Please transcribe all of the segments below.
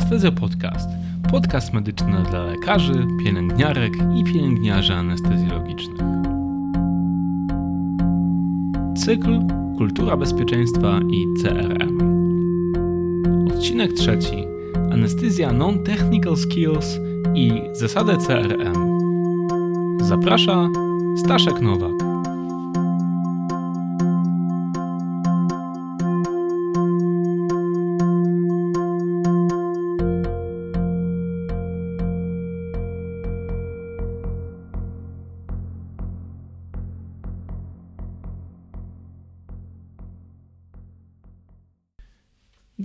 Anestezja Podcast. Podcast medyczny dla lekarzy, pielęgniarek i pielęgniarzy anestezjologicznych. Cykl Kultura bezpieczeństwa i CRM. Odcinek trzeci. Anestezja Non-Technical Skills i zasady CRM. Zaprasza Staszek Nowak.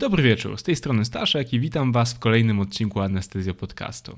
Dobry wieczór, z tej strony Staszek i witam Was w kolejnym odcinku Anestezjo Podcastu.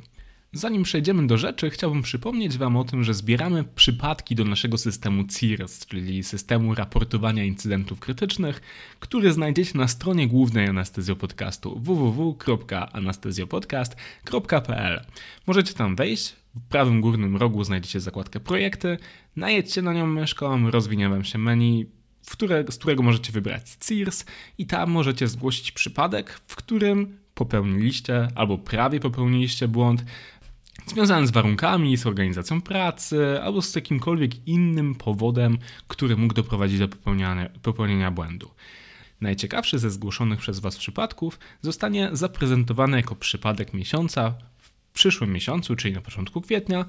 Zanim przejdziemy do rzeczy, chciałbym przypomnieć Wam o tym, że zbieramy przypadki do naszego systemu CIRS, czyli systemu raportowania incydentów krytycznych, który znajdziecie na stronie głównej Anestezjo Podcastu www.anestezjopodcast.pl. Możecie tam wejść, w prawym górnym rogu znajdziecie zakładkę projekty, najedźcie na nią myszką, rozwinie Wam się menu, które, z którego możecie wybrać CIRS i tam możecie zgłosić przypadek, w którym popełniliście albo prawie popełniliście błąd związany z warunkami, z organizacją pracy albo z jakimkolwiek innym powodem, który mógł doprowadzić do popełnienia, popełnienia błędu. Najciekawszy ze zgłoszonych przez Was przypadków zostanie zaprezentowany jako przypadek miesiąca w przyszłym miesiącu, czyli na początku kwietnia,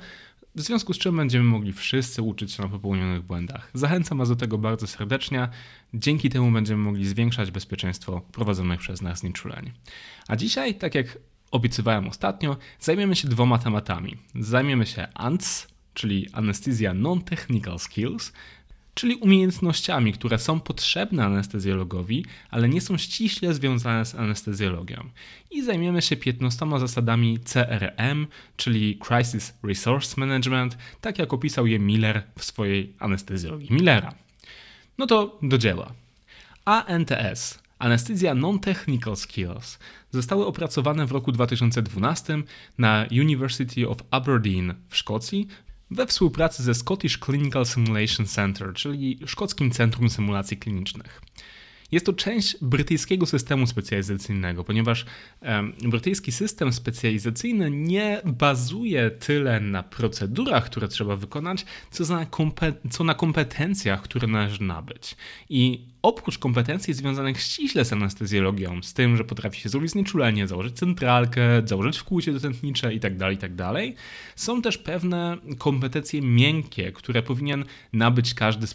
w związku z czym będziemy mogli wszyscy uczyć się na popełnionych błędach. Zachęcam Was do tego bardzo serdecznie. Dzięki temu będziemy mogli zwiększać bezpieczeństwo prowadzonych przez nas znieczuleń. A dzisiaj, tak jak obiecywałem ostatnio, zajmiemy się dwoma tematami. Zajmiemy się ANTS, czyli Anesthesia Non-Technical Skills, czyli umiejętnościami, które są potrzebne anestezjologowi, ale nie są ściśle związane z anestezjologią. I zajmiemy się 15 zasadami CRM, czyli Crisis Resource Management, tak jak opisał je Miller w swojej anestezjologii Millera. No to do dzieła. ANTS Anestezja Non-Technical Skills zostały opracowane w roku 2012 na University of Aberdeen w Szkocji we współpracy ze Scottish Clinical Simulation Center, czyli Szkockim Centrum Symulacji Klinicznych. Jest to część brytyjskiego systemu specjalizacyjnego, ponieważ brytyjski system specjalizacyjny nie bazuje tyle na procedurach, które trzeba wykonać, co na, co na kompetencjach, które należy nabyć. I oprócz kompetencji związanych ściśle z anestezjologią, z tym, że potrafi się zrobić znieczulenie, założyć centralkę, założyć wkłucie dotętnicze itd., tak itd., tak są też pewne kompetencje miękkie, które powinien nabyć każdy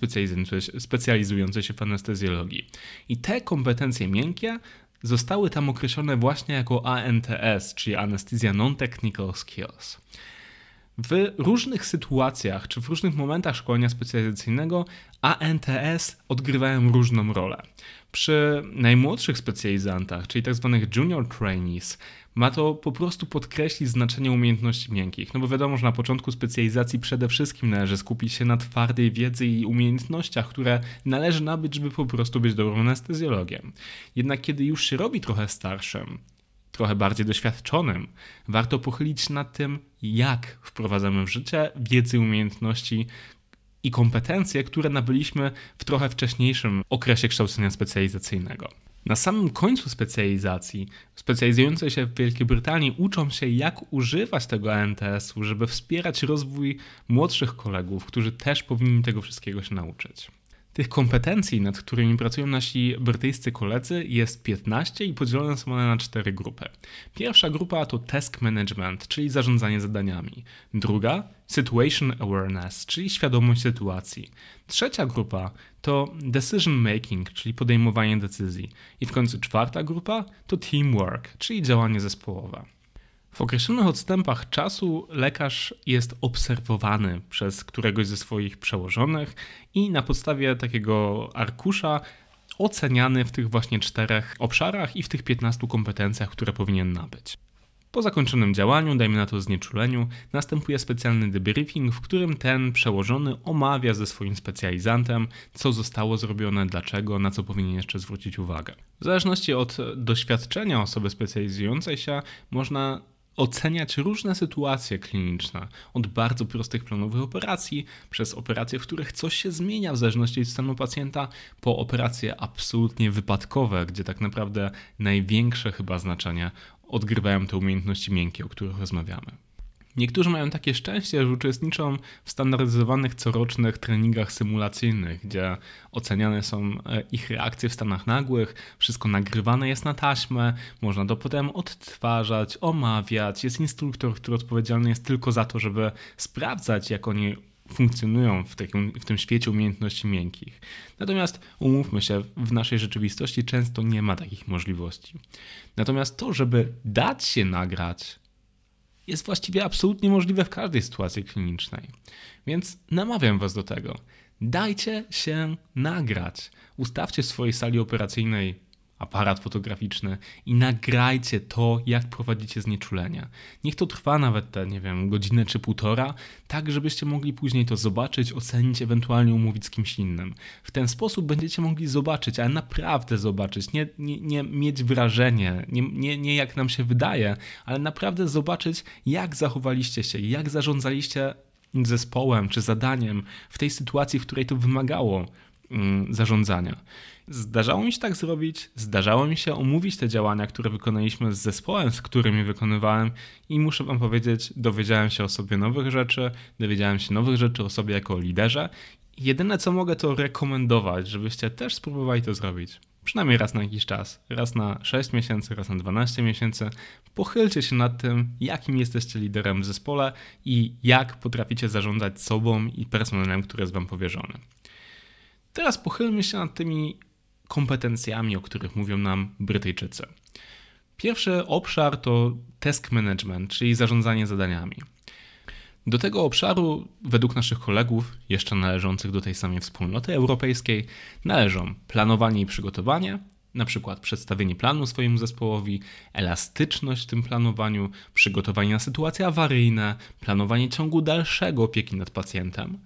specjalizujący się w anestezjologii. I te kompetencje miękkie zostały tam określone właśnie jako ANTS, czyli Anesthesia Non-Technical Skills. W różnych sytuacjach czy w różnych momentach szkolenia specjalizacyjnego ANTS odgrywają różną rolę. Przy najmłodszych specjalizantach, czyli tzw. Tak junior trainees, ma to po prostu podkreślić znaczenie umiejętności miękkich. No bo wiadomo, że na początku specjalizacji przede wszystkim należy skupić się na twardej wiedzy i umiejętnościach, które należy nabyć, żeby po prostu być dobrym anestezjologiem. Jednak kiedy już się robi trochę starszym, trochę bardziej doświadczonym, warto pochylić nad tym, jak wprowadzamy w życie wiedzę umiejętności i kompetencje, które nabyliśmy w trochę wcześniejszym okresie kształcenia specjalizacyjnego. Na samym końcu specjalizacji, specjalizujące się w Wielkiej Brytanii uczą się, jak używać tego ANTS-u, żeby wspierać rozwój młodszych kolegów, którzy też powinni tego wszystkiego się nauczyć. Tych kompetencji, nad którymi pracują nasi brytyjscy koledzy, jest 15 i podzielone są one na cztery grupy. Pierwsza grupa to task management, czyli zarządzanie zadaniami. Druga situation awareness, czyli świadomość sytuacji. Trzecia grupa to decision making, czyli podejmowanie decyzji. I w końcu czwarta grupa to teamwork, czyli działanie zespołowe. W określonych odstępach czasu lekarz jest obserwowany przez któregoś ze swoich przełożonych i na podstawie takiego arkusza oceniany w tych właśnie czterech obszarach i w tych 15 kompetencjach, które powinien nabyć. Po zakończonym działaniu, dajmy na to znieczuleniu, następuje specjalny debriefing, w którym ten przełożony omawia ze swoim specjalizantem, co zostało zrobione, dlaczego, na co powinien jeszcze zwrócić uwagę. W zależności od doświadczenia osoby specjalizującej się, można oceniać różne sytuacje kliniczne, od bardzo prostych planowych operacji, przez operacje, w których coś się zmienia w zależności od stanu pacjenta, po operacje absolutnie wypadkowe, gdzie tak naprawdę największe chyba znaczenie odgrywają te umiejętności miękkie, o których rozmawiamy. Niektórzy mają takie szczęście, że uczestniczą w standaryzowanych corocznych treningach symulacyjnych, gdzie oceniane są e, ich reakcje w stanach nagłych, wszystko nagrywane jest na taśmę, można to potem odtwarzać, omawiać. Jest instruktor, który odpowiedzialny jest tylko za to, żeby sprawdzać, jak oni funkcjonują w, takim, w tym świecie umiejętności miękkich. Natomiast umówmy się, w naszej rzeczywistości często nie ma takich możliwości. Natomiast to, żeby dać się nagrać, jest właściwie absolutnie możliwe w każdej sytuacji klinicznej. Więc namawiam Was do tego. Dajcie się nagrać. Ustawcie w swojej sali operacyjnej aparat fotograficzny i nagrajcie to, jak prowadzicie znieczulenia. Niech to trwa nawet te, nie wiem, godzinę czy półtora, tak żebyście mogli później to zobaczyć, ocenić, ewentualnie umówić z kimś innym. W ten sposób będziecie mogli zobaczyć, ale naprawdę zobaczyć, nie, nie, nie mieć wrażenie, nie, nie, nie jak nam się wydaje, ale naprawdę zobaczyć, jak zachowaliście się, jak zarządzaliście zespołem czy zadaniem w tej sytuacji, w której to wymagało zarządzania. Zdarzało mi się tak zrobić, zdarzało mi się omówić te działania, które wykonaliśmy z zespołem, z którym je wykonywałem i muszę wam powiedzieć, dowiedziałem się o sobie nowych rzeczy, dowiedziałem się nowych rzeczy o sobie jako liderze. Jedyne co mogę to rekomendować, żebyście też spróbowali to zrobić. Przynajmniej raz na jakiś czas, raz na 6 miesięcy, raz na 12 miesięcy. Pochylcie się nad tym, jakim jesteście liderem w zespole i jak potraficie zarządzać sobą i personelem, który jest wam powierzony. Teraz pochylmy się nad tymi kompetencjami, o których mówią nam Brytyjczycy. Pierwszy obszar to task management, czyli zarządzanie zadaniami. Do tego obszaru, według naszych kolegów, jeszcze należących do tej samej wspólnoty europejskiej, należą planowanie i przygotowanie, na przykład przedstawienie planu swojemu zespołowi, elastyczność w tym planowaniu, przygotowanie na sytuacje awaryjne, planowanie ciągu dalszego opieki nad pacjentem.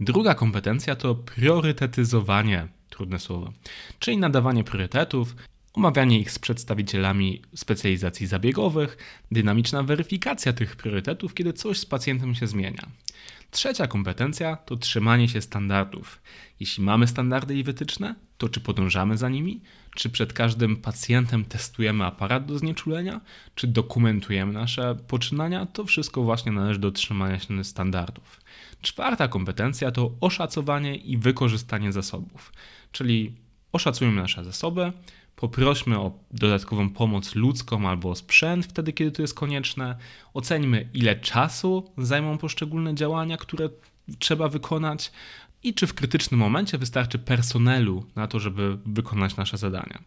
Druga kompetencja to priorytetyzowanie trudne słowo, czyli nadawanie priorytetów, omawianie ich z przedstawicielami specjalizacji zabiegowych, dynamiczna weryfikacja tych priorytetów, kiedy coś z pacjentem się zmienia. Trzecia kompetencja to trzymanie się standardów. Jeśli mamy standardy i wytyczne, to czy podążamy za nimi? Czy przed każdym pacjentem testujemy aparat do znieczulenia? Czy dokumentujemy nasze poczynania? To wszystko właśnie należy do trzymania się standardów. Czwarta kompetencja to oszacowanie i wykorzystanie zasobów. Czyli oszacujmy nasze zasoby, poprośmy o dodatkową pomoc ludzką albo sprzęt wtedy, kiedy to jest konieczne, oceńmy ile czasu zajmą poszczególne działania, które trzeba wykonać i czy w krytycznym momencie wystarczy personelu na to, żeby wykonać nasze zadania.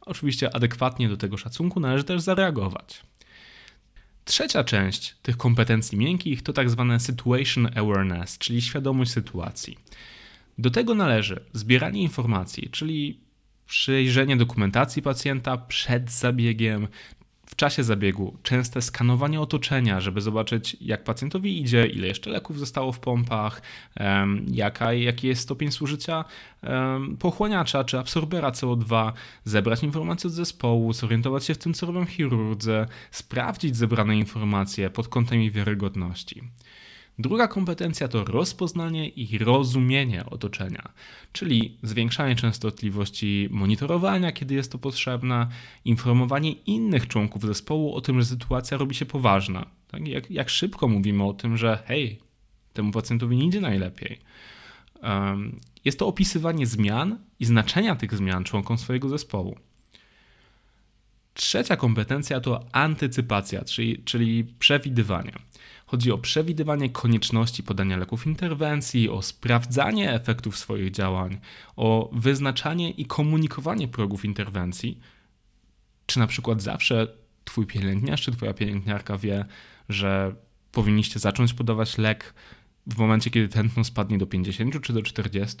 Oczywiście adekwatnie do tego szacunku należy też zareagować. Trzecia część tych kompetencji miękkich to tak zwane situation awareness, czyli świadomość sytuacji. Do tego należy zbieranie informacji, czyli przejrzenie dokumentacji pacjenta przed zabiegiem, w czasie zabiegu, częste skanowanie otoczenia, żeby zobaczyć, jak pacjentowi idzie, ile jeszcze leków zostało w pompach, jaka, jaki jest stopień zużycia pochłaniacza czy absorbera CO2, zebrać informacje od zespołu, zorientować się w tym, co robią chirurdzy, sprawdzić zebrane informacje pod kątem ich wiarygodności. Druga kompetencja to rozpoznanie i rozumienie otoczenia, czyli zwiększanie częstotliwości monitorowania, kiedy jest to potrzebne, informowanie innych członków zespołu o tym, że sytuacja robi się poważna. Tak? Jak, jak szybko mówimy o tym, że hej, temu pacjentowi nie idzie najlepiej. Jest to opisywanie zmian i znaczenia tych zmian członkom swojego zespołu. Trzecia kompetencja to antycypacja, czyli, czyli przewidywanie. Chodzi o przewidywanie konieczności podania leków interwencji, o sprawdzanie efektów swoich działań, o wyznaczanie i komunikowanie progów interwencji. Czy na przykład zawsze twój pielęgniarz czy twoja pielęgniarka wie, że powinniście zacząć podawać lek w momencie, kiedy tętno spadnie do 50 czy do 40?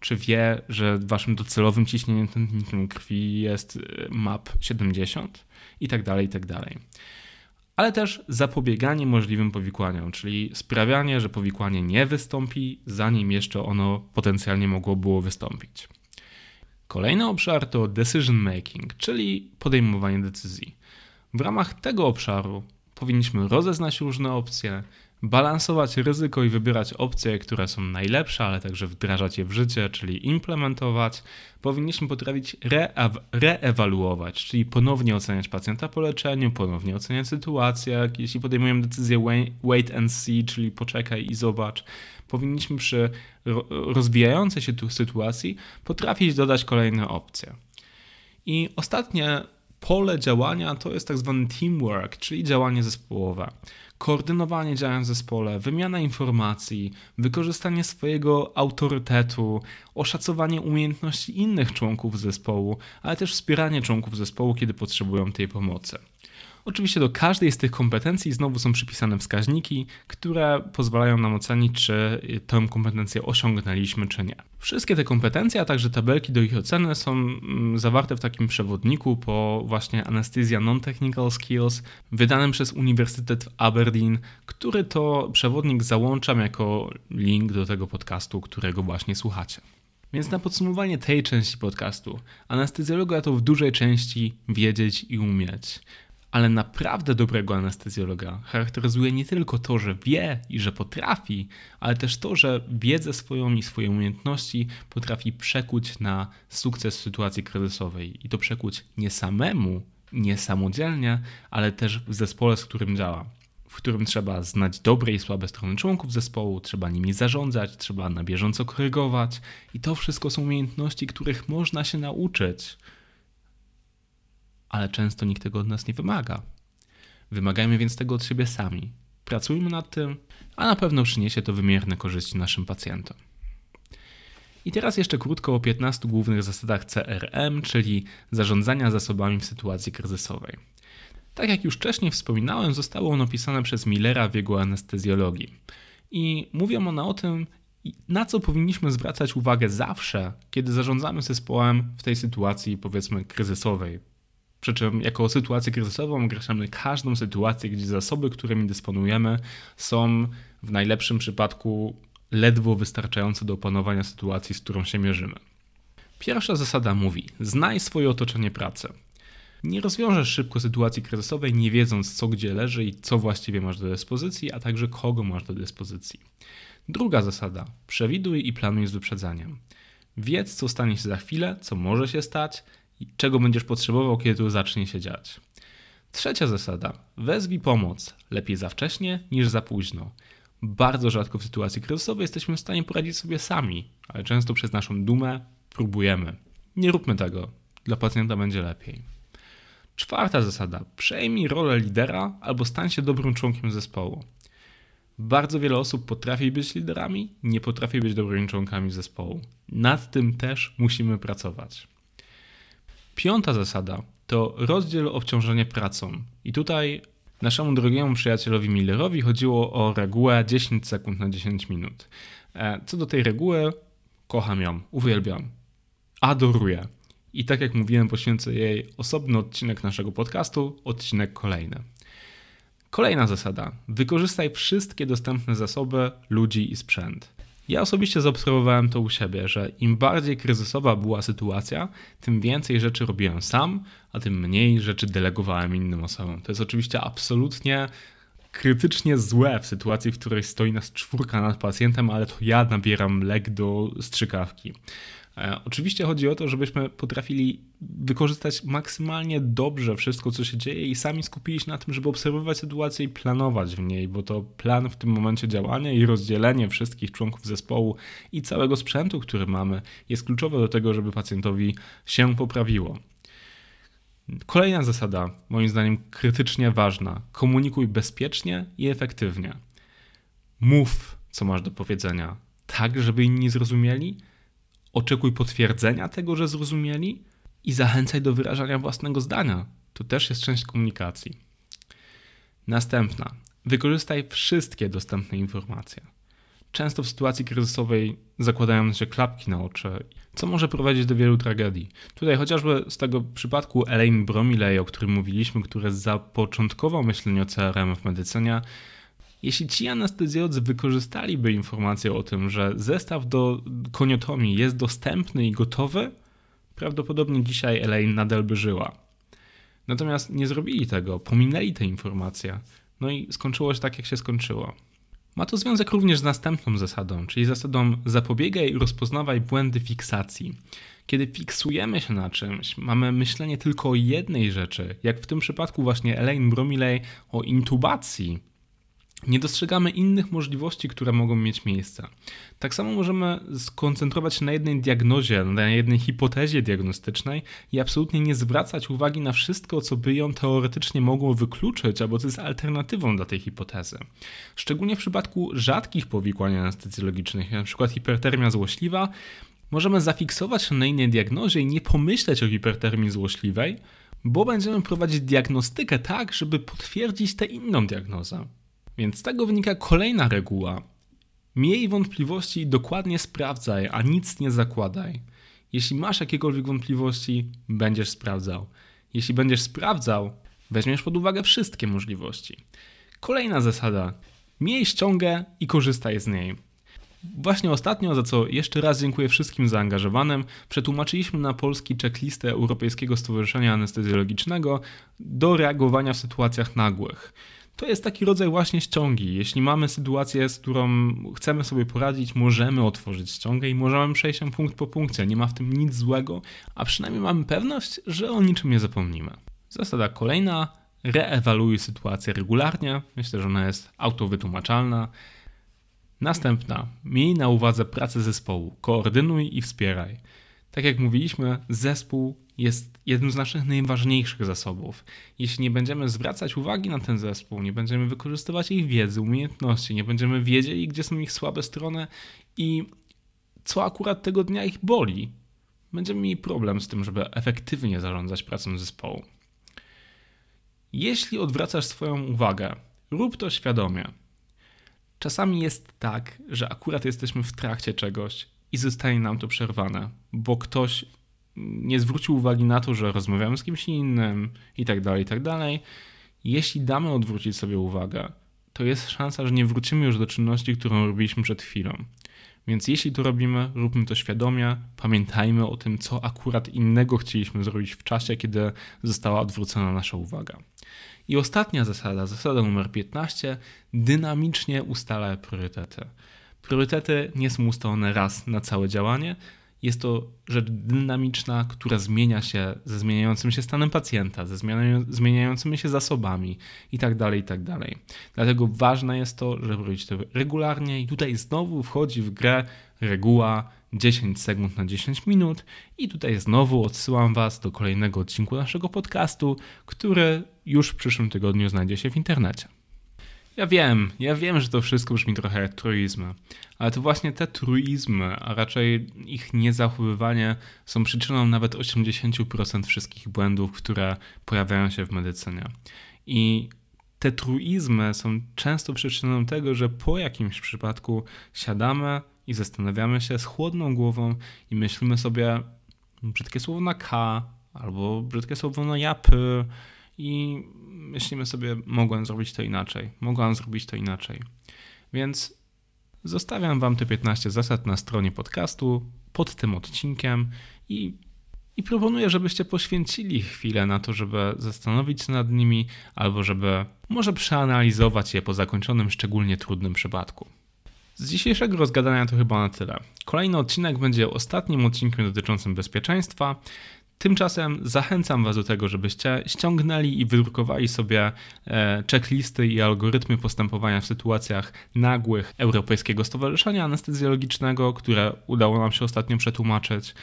Czy wie, że waszym docelowym ciśnieniem tętniczym krwi jest y, MAP 70? I tak dalej, i tak dalej ale też zapobieganie możliwym powikłaniom, czyli sprawianie, że powikłanie nie wystąpi, zanim jeszcze ono potencjalnie mogło było wystąpić. Kolejny obszar to decision making, czyli podejmowanie decyzji. W ramach tego obszaru powinniśmy rozeznać różne opcje, balansować ryzyko i wybierać opcje, które są najlepsze, ale także wdrażać je w życie, czyli implementować, powinniśmy potrafić reewaluować, czyli ponownie oceniać pacjenta po leczeniu, ponownie oceniać sytuację, jeśli podejmujemy decyzję wait and see, czyli poczekaj i zobacz. Powinniśmy przy rozwijającej się tu sytuacji potrafić dodać kolejne opcje. I ostatnie pole działania to jest tak zwany teamwork, czyli działanie zespołowe koordynowanie działań w zespole, wymiana informacji, wykorzystanie swojego autorytetu, oszacowanie umiejętności innych członków zespołu, ale też wspieranie członków zespołu, kiedy potrzebują tej pomocy. Oczywiście do każdej z tych kompetencji znowu są przypisane wskaźniki, które pozwalają nam ocenić, czy tę kompetencję osiągnęliśmy, czy nie. Wszystkie te kompetencje, a także tabelki do ich oceny są mm, zawarte w takim przewodniku po właśnie Anesthesia Non-Technical Skills, wydanym przez Uniwersytet w Aberdeen, który to przewodnik załączam jako link do tego podcastu, którego właśnie słuchacie. Więc na podsumowanie tej części podcastu, anestezjologa to w dużej części wiedzieć i umieć ale naprawdę dobrego anestezjologa charakteryzuje nie tylko to, że wie i że potrafi, ale też to, że wiedzę swoją i swoje umiejętności potrafi przekuć na sukces w sytuacji kryzysowej. I to przekuć nie samemu, nie samodzielnie, ale też w zespole, z którym działa. W którym trzeba znać dobre i słabe strony członków zespołu, trzeba nimi zarządzać, trzeba na bieżąco korygować, i to wszystko są umiejętności, których można się nauczyć ale często nikt tego od nas nie wymaga. Wymagajmy więc tego od siebie sami. Pracujmy nad tym, a na pewno przyniesie to wymierne korzyści naszym pacjentom. I teraz jeszcze krótko o 15 głównych zasadach CRM, czyli zarządzania zasobami w sytuacji kryzysowej. Tak jak już wcześniej wspominałem, zostało ono opisane przez Millera w jego anestezjologii. I mówią one o tym, na co powinniśmy zwracać uwagę zawsze, kiedy zarządzamy zespołem w tej sytuacji, powiedzmy, kryzysowej, przy czym jako sytuację kryzysową określamy każdą sytuację, gdzie zasoby, którymi dysponujemy, są w najlepszym przypadku ledwo wystarczające do opanowania sytuacji, z którą się mierzymy. Pierwsza zasada mówi: znaj swoje otoczenie pracy. Nie rozwiążesz szybko sytuacji kryzysowej, nie wiedząc, co gdzie leży i co właściwie masz do dyspozycji, a także kogo masz do dyspozycji. Druga zasada: przewiduj i planuj z wyprzedzeniem. Wiedz, co stanie się za chwilę, co może się stać, i czego będziesz potrzebował, kiedy to zacznie się dziać. Trzecia zasada. Wezwij pomoc. Lepiej za wcześnie niż za późno. Bardzo rzadko w sytuacji kryzysowej jesteśmy w stanie poradzić sobie sami, ale często przez naszą dumę próbujemy. Nie róbmy tego. Dla pacjenta będzie lepiej. Czwarta zasada. Przejmij rolę lidera albo stań się dobrym członkiem zespołu. Bardzo wiele osób potrafi być liderami, nie potrafi być dobrymi członkami zespołu. Nad tym też musimy pracować. Piąta zasada to rozdziel obciążenie pracą. I tutaj naszemu drogiemu przyjacielowi Millerowi chodziło o regułę 10 sekund na 10 minut. E, co do tej reguły, kocham ją, uwielbiam, adoruję. I tak jak mówiłem, poświęcę jej osobny odcinek naszego podcastu, odcinek kolejny. Kolejna zasada. Wykorzystaj wszystkie dostępne zasoby, ludzi i sprzęt. Ja osobiście zaobserwowałem to u siebie, że im bardziej kryzysowa była sytuacja, tym więcej rzeczy robiłem sam, a tym mniej rzeczy delegowałem innym osobom. To jest oczywiście absolutnie krytycznie złe w sytuacji, w której stoi nas czwórka nad pacjentem, ale to ja nabieram lek do strzykawki. E, oczywiście chodzi o to, żebyśmy potrafili wykorzystać maksymalnie dobrze wszystko, co się dzieje i sami skupili się na tym, żeby obserwować sytuację i planować w niej, bo to plan w tym momencie działania i rozdzielenie wszystkich członków zespołu i całego sprzętu, który mamy, jest kluczowe do tego, żeby pacjentowi się poprawiło. Kolejna zasada, moim zdaniem krytycznie ważna: komunikuj bezpiecznie i efektywnie. Mów, co masz do powiedzenia, tak, żeby inni zrozumieli oczekuj potwierdzenia tego, że zrozumieli i zachęcaj do wyrażania własnego zdania. To też jest część komunikacji. Następna. Wykorzystaj wszystkie dostępne informacje. Często w sytuacji kryzysowej zakładają się klapki na oczy, co może prowadzić do wielu tragedii. Tutaj chociażby z tego przypadku Elaine Bromiley, o którym mówiliśmy, który zapoczątkował myślenie o CRM w medycynie, jeśli ci anestezjolodzy wykorzystaliby informację o tym, że zestaw do koniotomii jest dostępny i gotowy, prawdopodobnie dzisiaj Elaine nadal by żyła. Natomiast nie zrobili tego, pominęli te informacje, no i skończyło się tak, jak się skończyło. Ma to związek również z następną zasadą, czyli zasadą zapobiegaj i rozpoznawaj błędy fiksacji. Kiedy fiksujemy się na czymś, mamy myślenie tylko o jednej rzeczy, jak w tym przypadku właśnie Elaine Bromiley o intubacji, nie dostrzegamy innych możliwości, które mogą mieć miejsce. Tak samo możemy skoncentrować się na jednej diagnozie, na jednej hipotezie diagnostycznej i absolutnie nie zwracać uwagi na wszystko, co by ją teoretycznie mogło wykluczyć, albo co jest alternatywą dla tej hipotezy. Szczególnie w przypadku rzadkich powikłań anestezjologicznych, np. hipertermia złośliwa, możemy zafiksować się na innej diagnozie i nie pomyśleć o hipertermii złośliwej, bo będziemy prowadzić diagnostykę tak, żeby potwierdzić tę inną diagnozę. Więc z tego wynika kolejna reguła. Miej wątpliwości i dokładnie sprawdzaj, a nic nie zakładaj. Jeśli masz jakiekolwiek wątpliwości, będziesz sprawdzał. Jeśli będziesz sprawdzał, weźmiesz pod uwagę wszystkie możliwości. Kolejna zasada. Miej ściągę i korzystaj z niej. Właśnie ostatnio, za co jeszcze raz dziękuję wszystkim zaangażowanym, przetłumaczyliśmy na polski checklistę Europejskiego Stowarzyszenia Anestezjologicznego do reagowania w sytuacjach nagłych. To jest taki rodzaj właśnie ściągi. Jeśli mamy sytuację, z którą chcemy sobie poradzić, możemy otworzyć ściągę i możemy przejść ją punkt po punkcie. Nie ma w tym nic złego, a przynajmniej mamy pewność, że o niczym nie zapomnimy. Zasada kolejna. Reewaluuj sytuację regularnie. Myślę, że ona jest autowytłumaczalna. Następna. Miej na uwadze pracę zespołu. Koordynuj i wspieraj. Tak jak mówiliśmy, zespół jest jednym z naszych najważniejszych zasobów. Jeśli nie będziemy zwracać uwagi na ten zespół, nie będziemy wykorzystywać ich wiedzy, umiejętności, nie będziemy wiedzieli, gdzie są ich słabe strony i co akurat tego dnia ich boli, będziemy mieli problem z tym, żeby efektywnie zarządzać pracą zespołu. Jeśli odwracasz swoją uwagę, rób to świadomie. Czasami jest tak, że akurat jesteśmy w trakcie czegoś i zostanie nam to przerwane, bo ktoś nie zwrócił uwagi na to, że rozmawiamy z kimś innym i tak dalej, i tak dalej. Jeśli damy odwrócić sobie uwagę, to jest szansa, że nie wrócimy już do czynności, którą robiliśmy przed chwilą. Więc jeśli to robimy, róbmy to świadomie, pamiętajmy o tym, co akurat innego chcieliśmy zrobić w czasie, kiedy została odwrócona nasza uwaga. I ostatnia zasada, zasada numer 15, dynamicznie ustalaj priorytety. Priorytety nie są ustalone raz na całe działanie, jest to rzecz dynamiczna, która zmienia się ze zmieniającym się stanem pacjenta, ze zmieniającymi się zasobami itd., tak itd. Tak Dlatego ważne jest to, żeby robić to regularnie i tutaj znowu wchodzi w grę reguła 10 sekund na 10 minut i tutaj znowu odsyłam Was do kolejnego odcinku naszego podcastu, który już w przyszłym tygodniu znajdzie się w internecie. Ja wiem, ja wiem, że to wszystko brzmi trochę jak truizmy, ale to właśnie te truizmy, a raczej ich niezachowywanie są przyczyną nawet 80% wszystkich błędów, które pojawiają się w medycynie. I te truizmy są często przyczyną tego, że po jakimś przypadku siadamy i zastanawiamy się z chłodną głową i myślimy sobie brzydkie słowo na K albo brzydkie słowo na japy i myślimy sobie, mogłem zrobić to inaczej, mogłam zrobić to inaczej. Więc zostawiam Wam te 15 zasad na stronie podcastu pod tym odcinkiem i, i proponuję, żebyście poświęcili chwilę na to, żeby zastanowić się nad nimi albo żeby może przeanalizować je po zakończonym, szczególnie trudnym przypadku. Z dzisiejszego rozgadania to chyba na tyle. Kolejny odcinek będzie ostatnim odcinkiem dotyczącym bezpieczeństwa. Tymczasem zachęcam Was do tego, żebyście ściągnęli i wydrukowali sobie e, checklisty i algorytmy postępowania w sytuacjach nagłych Europejskiego Stowarzyszenia Anestezjologicznego, które udało nam się ostatnio przetłumaczyć.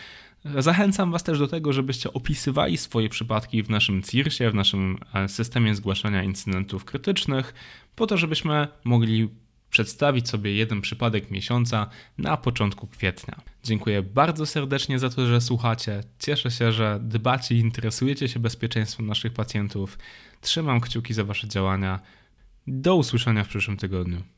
Zachęcam Was też do tego, żebyście opisywali swoje przypadki w naszym CIRS-ie, w naszym e, systemie zgłaszania incydentów krytycznych, po to, żebyśmy mogli przedstawić sobie jeden przypadek miesiąca na początku kwietnia. Dziękuję bardzo serdecznie za to, że słuchacie. Cieszę się, że dbacie i interesujecie się bezpieczeństwem naszych pacjentów. Trzymam kciuki za Wasze działania. Do usłyszenia w przyszłym tygodniu.